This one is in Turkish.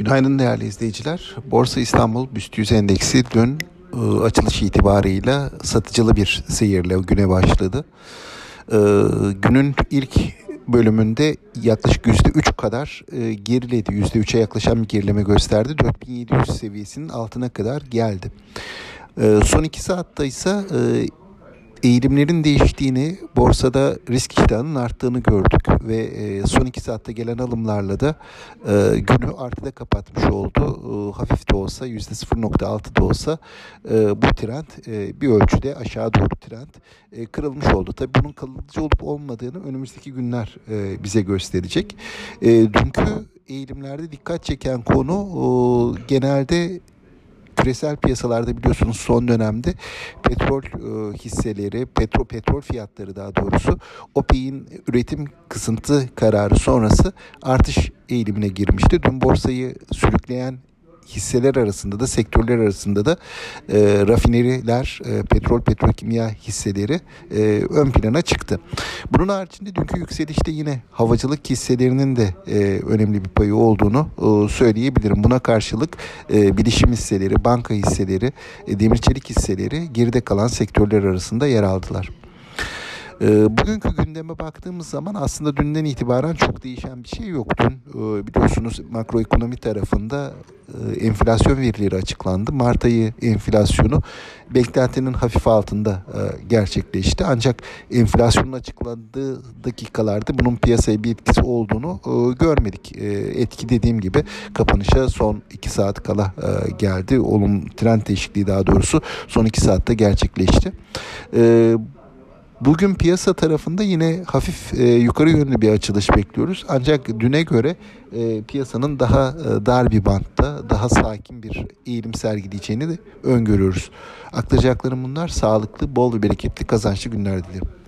Günaydın değerli izleyiciler. Borsa İstanbul BIST 100 endeksi dün e, açılış itibarıyla satıcılı bir seyirle güne başladı. Günün ilk bölümünde yaklaşık %3 kadar e, geriledi. %3'e yaklaşan bir gerileme gösterdi. 4700 seviyesinin altına kadar geldi. Son 2 saatte ise e, eğilimlerin değiştiğini, borsada risk iştahının arttığını gördük ve e, son iki saatte gelen alımlarla da e, günü artıda kapatmış oldu. E, hafif de olsa %0.6 da olsa bu trend bir ölçüde aşağı doğru trend kırılmış oldu. Tabii bunun kalıcı olup olmadığını önümüzdeki günler bize gösterecek. Dünkü eğilimlerde dikkat çeken konu genelde küresel piyasalarda biliyorsunuz son dönemde petrol e, hisseleri, petrol petrol fiyatları daha doğrusu OPEC'in üretim kısıntı kararı sonrası artış eğilimine girmişti. Dün borsayı sürükleyen hisseler arasında da sektörler arasında da e, rafineriler, e, petrol, petrokimya hisseleri e, ön plana çıktı. Bunun haricinde dünkü yükselişte yine havacılık hisselerinin de e, önemli bir payı olduğunu e, söyleyebilirim. Buna karşılık e, bilişim hisseleri, banka hisseleri, e, demir çelik hisseleri geride kalan sektörler arasında yer aldılar. E, bugünkü gündeme baktığımız zaman aslında dünden itibaren çok değişen bir şey yok. Dün e, biliyorsunuz makroekonomi tarafında e, enflasyon verileri açıklandı. Mart ayı enflasyonu beklentinin hafif altında e, gerçekleşti. Ancak enflasyonun açıklandığı dakikalarda bunun piyasaya bir etkisi olduğunu e, görmedik. E, etki dediğim gibi kapanışa son 2 saat kala e, geldi. Olum trend değişikliği daha doğrusu son 2 saatte gerçekleşti. E, Bugün piyasa tarafında yine hafif e, yukarı yönlü bir açılış bekliyoruz. Ancak düne göre e, piyasanın daha e, dar bir bantta, daha sakin bir eğilim sergileyeceğini de öngörüyoruz. Aktaracaklarım bunlar. Sağlıklı, bol ve bereketli kazançlı günler dilerim.